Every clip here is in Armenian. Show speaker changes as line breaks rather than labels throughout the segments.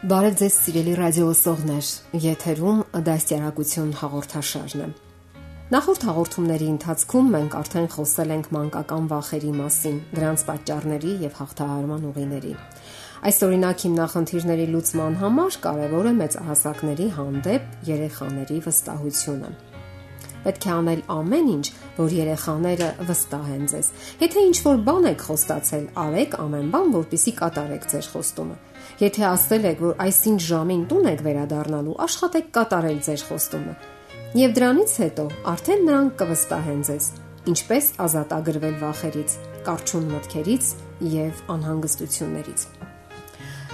Բարև ձեզ սիրելի ռադիոլսողներ, եթերում դաստիարակություն հաղորդաշարն է։ Նախորդ հաղորդումների ընթացքում մենք արդեն խոսել ենք մանկական վախերի մասին, դրանց պատճառների եւ հաղթահարման ուղիների։ Այս օրինակ հիմնախնդիրների լուծման համար կարևոր է մեծահասակների հանդեպ երեխաների վստահությունը։ Պետք է անել ամեն ինչ, որ երեխաները վստահեն ձեզ։ Եթե ինչ-որ բան եք խոստացել, արեք ամեն բան, որպեսզի կատարեք ձեր խոստումը։ Եթե ասել եք, որ այսինչ ժամին տուն եք վերադառնալու, աշխատեք կատարել ձեր խոստումը։ Եվ դրանից հետո արդեն նրանք կվստահեն ձեզ, ինչպես ազատագրվել վախերից, կարճուն մտքերից եւ անհանգստություններից։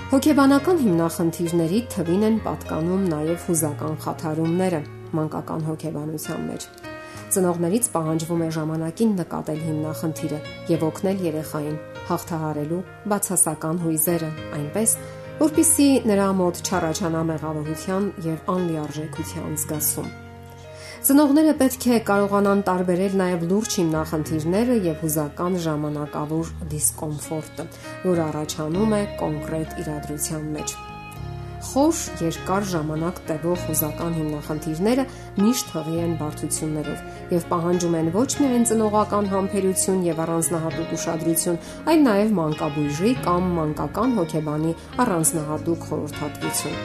Հոգեբանական հիմնախնդիրների թվին են պատկանում նաև հուզական խաթարումները մանկական հոգեբանության մեջ։ Ծնողներից պահանջվում է ժամանակին նկատել հիմնախնդիրը եւ օգնել երեխային հաղթահարելու բացասական հույզերը, այնպես որpիսի նրա մոտ չառաջանա մեղավորության եւ անլիարժեքության զգացում։ Ծնողները պետք է կարողանան տարբերել նաև լուրջ հիմնախնդիրները եւ հուզական ժամանակավոր դիսկոմֆորտը, որ առաջանում է կոնկրետ իրադրության մեջ խոր երկար ժամանակ տևող հուզական հիմնախնդիրները միշտ հղի են բարդություններով եւ պահանջում են ոչ միայն ծնողական համբերություն եւ առանձնահատուկ ուշադրություն, այլ նաեւ մանկաբույժի կամ մանկական հոգեբանի առանձնահատուկ խորհրդատվություն։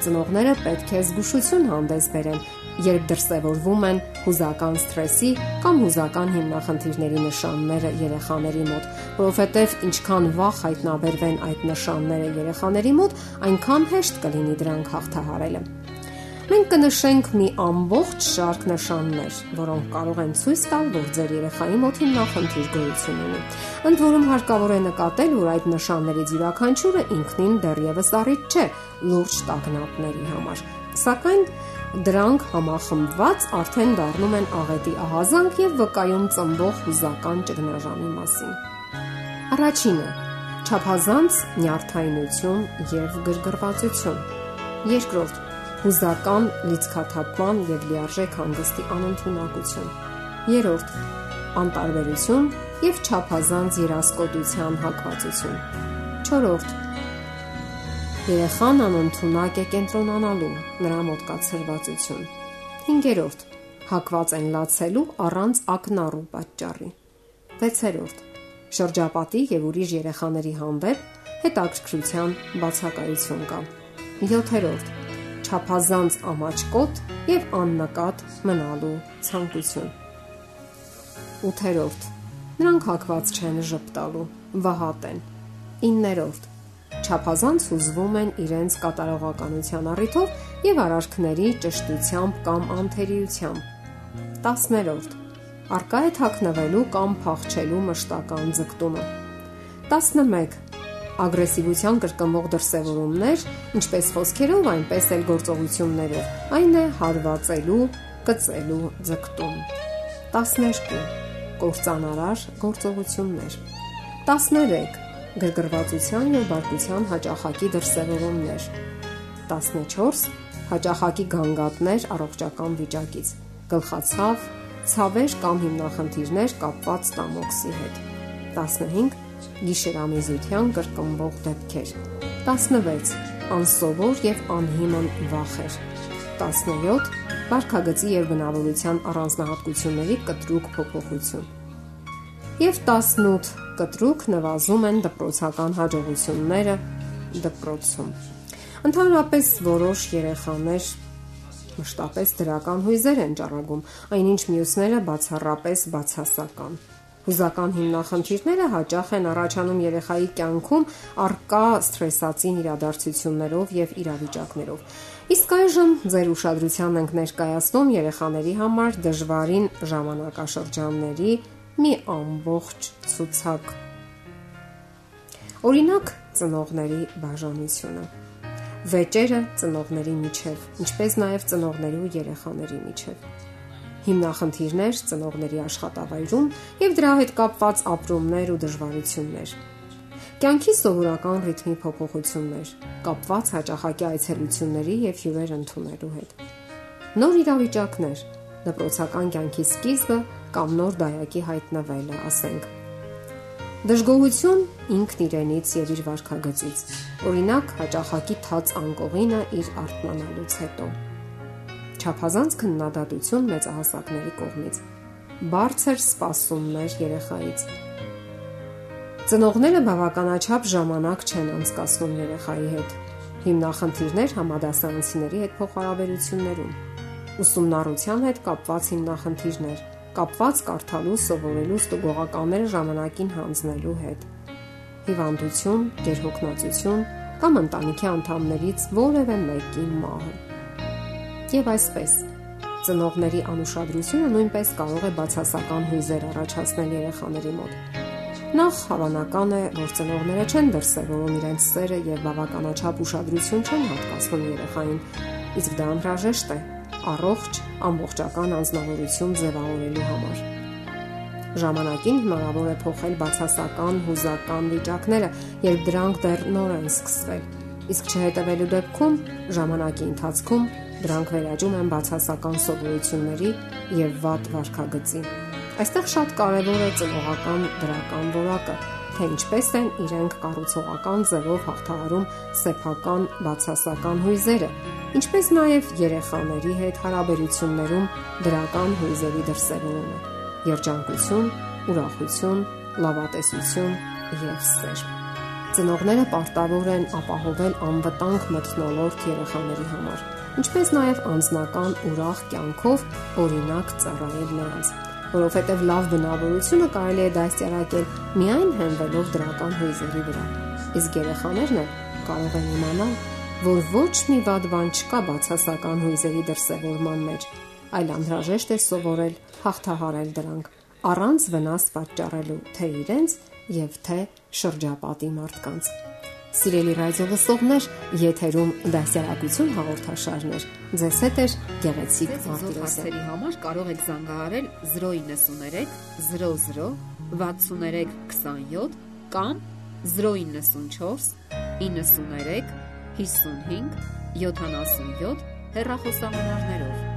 Ծնողները պետք է զգուշություն հանդես բերեն երբ դրսևորվում են հուզական սթրեսի կամ հուզական հիմնախնդիրների նշանները երեխաների մոտ, որովհետև ինչքան վաղ հայտնաբերվեն այդ նշանները երեխաների մոտ, այնքան հեշտ կլինի դրանք հաղթահարելը։ Մենք կնշենք մի ամբողջ շարք նշաններ, որոնք կարող են ցույց տալ, որ ձեր երեխայի մոտ հիմնախնդիր գոյություն ունի։ Ընդ որում հարկավոր է նկատել, որ այդ նշաններից յուրաքանչյուրը ինքնին դեռևս առիթ չէ լուրջ տագնապների համար։ Սակայն Դրանք համախմբված արդեն դառնում են աղետի ահազանգ եւ վկայում ծնվող հուզական ճգնաժամի մասին։ Առաջինը՝ ճափազանց նյարդայնություն եւ գրգռվածություն։ Երկրորդ՝ հուզական լիցքաթափման եւ լիարժեք հանգստի անընդունակություն։ Երրորդ՝ անտարբերություն եւ ճափազանց երասկոտության հակվածություն։ Չորրորդ՝ Երեխան անընդունակ է կենտրոնանալու, նրա մոտ կա ցրվածություն։ 5-րդ. Հակված են լացելու առանց ակնառու պատճառի։ 6-րդ. Շրջապատի եւ ուրիշ երեխաների հանդեպ հետաքրքրության բացակայություն կա։ 7-րդ. Չափազանց ամաչկոտ եւ աննկատ մնալու ցանկություն։ 8-րդ. Նրանք հակված չեն ճպտալու, վհատ են։ 9-րդ չափազանց հուզվում են իրենց կատարողականության առիթով եւ արարքների ճշտությամբ կամ անթերիությամբ։ 10-րդ. Արկա է թաքնվելու կամ փախչելու մշտական ձգտումը։ 11. Ագրեսիվության կրկնվող դրսևորումներ, ինչպես խոսքերով, այնպես էլ գործողություններով։ Այն է հարվածելու, կծելու ձգտում։ 12. Կործանարար գործողություններ։ 13 գրգռվածության եւ բարկության հաճախակի դրսևորումներ 14 հաճախակի գանգատներ առողջական վիճակից գլխացավ ցավեր կամ հիմնախնդիրներ կապված ստամոքսի հետ 15 գիշերամիզության կրկնվող դեպքեր 16 անսովոր եւ անհիմն վախեր 17 վարքագծի եւ բնավորության առանձնահատկությունների կտրուկ փոփոխություն եւ 18 կտրուկ նվազում են դպրոցական հաջողությունները դպրոցում։ Ընդհանրապես որոշ երեխաներ մշտապես դրական հույզեր են ճառագում, այնինչ մյուսները բացառապես բացասական։ Հուզական հիմնախնդիրները հաճախ են առաջանում երեխայի կյանքում արկա սթրեսացին իրադարձություններով եւ իրավիճակներով։ Իսկ այժմ ձեր ուշադրության ենք ներկայացնում երեխաների համար դժվարին ժամանակաշրջանների մի ամբողջ ցուցակ։ Օրինակ, ծնողների բաժանությունը։ Վեճերը ծնողների միջև, ինչպես նաև ծնողների ու երեխաների միջև։ Հիմնախնդիրներ ծնողների աշխատավայրում եւ դրա հետ կապված ապրումներ ու դժվարություններ։ Կյանքի սովորական ռիթմի փոփոխություններ, կապված հաճախակի այցելությունների եւ հյուրեր ընդունելու հետ։ Նոր իրավիճակներ, դպրոցական կյանքի սկիզբը կամ նոր դայակի հայտնվելը, ասենք։ Դժգոհություն ինքն իրենից եւ իր վարքագծից։ Օրինակ, հաճախակի թաց անկողինը իր արթնանալուց հետո։ Չափազանց քննադատություն մեծահասակների կողմից։ Բարձր սպասումներ երեխայից։ Ծնողները բավականաչափ ժամանակ չեն անցկացնում երեխայի հետ։ Հիմնախնդիրներ համադասարանցիների հետ փոխհարաբերություններում ուսումնառության հետ կապված հիմնախնդիրներ, կապված կարդալու, սովորելու ստուգողականները ժամանակին հանձնելու հետ։ Հիվանդություն, գերհոգնածություն կամ ընտանիքի անդամներից որևէ մեկի մահը։ Եվ այսպես, ծնողների անուշադրությունը նույնպես կարող է բացասական հույզեր առաջացնել երեխաների մոտ։ Նախ հավանական է, որ ծնողները չեն դրսևորում իրենց սերը եւ բավականաչափ ուշադրություն չեն հատկացնում երեխային, իսկ դա անհրաժեշտ է առողջ, ամբողջական անznավորություն ձևավորելու համար։ Ժամանակին հնարավոր է փոխել բացասական, հուզական վիճակները, երբ դրանք դեռ նոր են սկսվել։ Իսկ չհետևելու դեպքում ժամանակի ընթացքում դրանք վերաճում են բացասական սովորությունների եւ վատ վարքագծի։ Այստեղ շատ կարևոր է ծնողական դրական որակը, թե ինչպես են իրենք կառուցողական ձևով հաղթահարում սեփական բացասական հույզերը, ինչպես նաև երեխաների հետ հարաբերություններում դրական հույզերի դրսևորումը՝ երջանկություն, ուրախություն, լավատեսություն եւ սեր։ Ծնողները պարտավոր են ապահովել անվտանգ մթնոլորտ երեխաների համար, ինչպես նաև անձնական ուրախ կյանքով օրինակ ծառայել նրանց որովհետև լավ բնավորությունը կարելի է դաստիարակել միայն հենվելով դրական հույզերի վրա։ Իսկ երեխաներն կարող են իմանալ, որ ոչ մի վատ բան չկա բացասական հույզերի դրսևորման մեջ, այլ անհրաժեշտ է սովորել հաղթահարել դրանք առանց վնաս պատճառելու թե իրենց եւ թե շրջապատի մարդկանց։ Սիրելի ռադիո լսողներ, եթերում դասյարակություն հաղորդաշարներ։ Ձեզ հետ է Գեղեցիկ Մարտիրոսյանի
համար կարող եք զանգահարել 093 00 63 27 կամ 094 93 55 77 հեռախոսամարներով։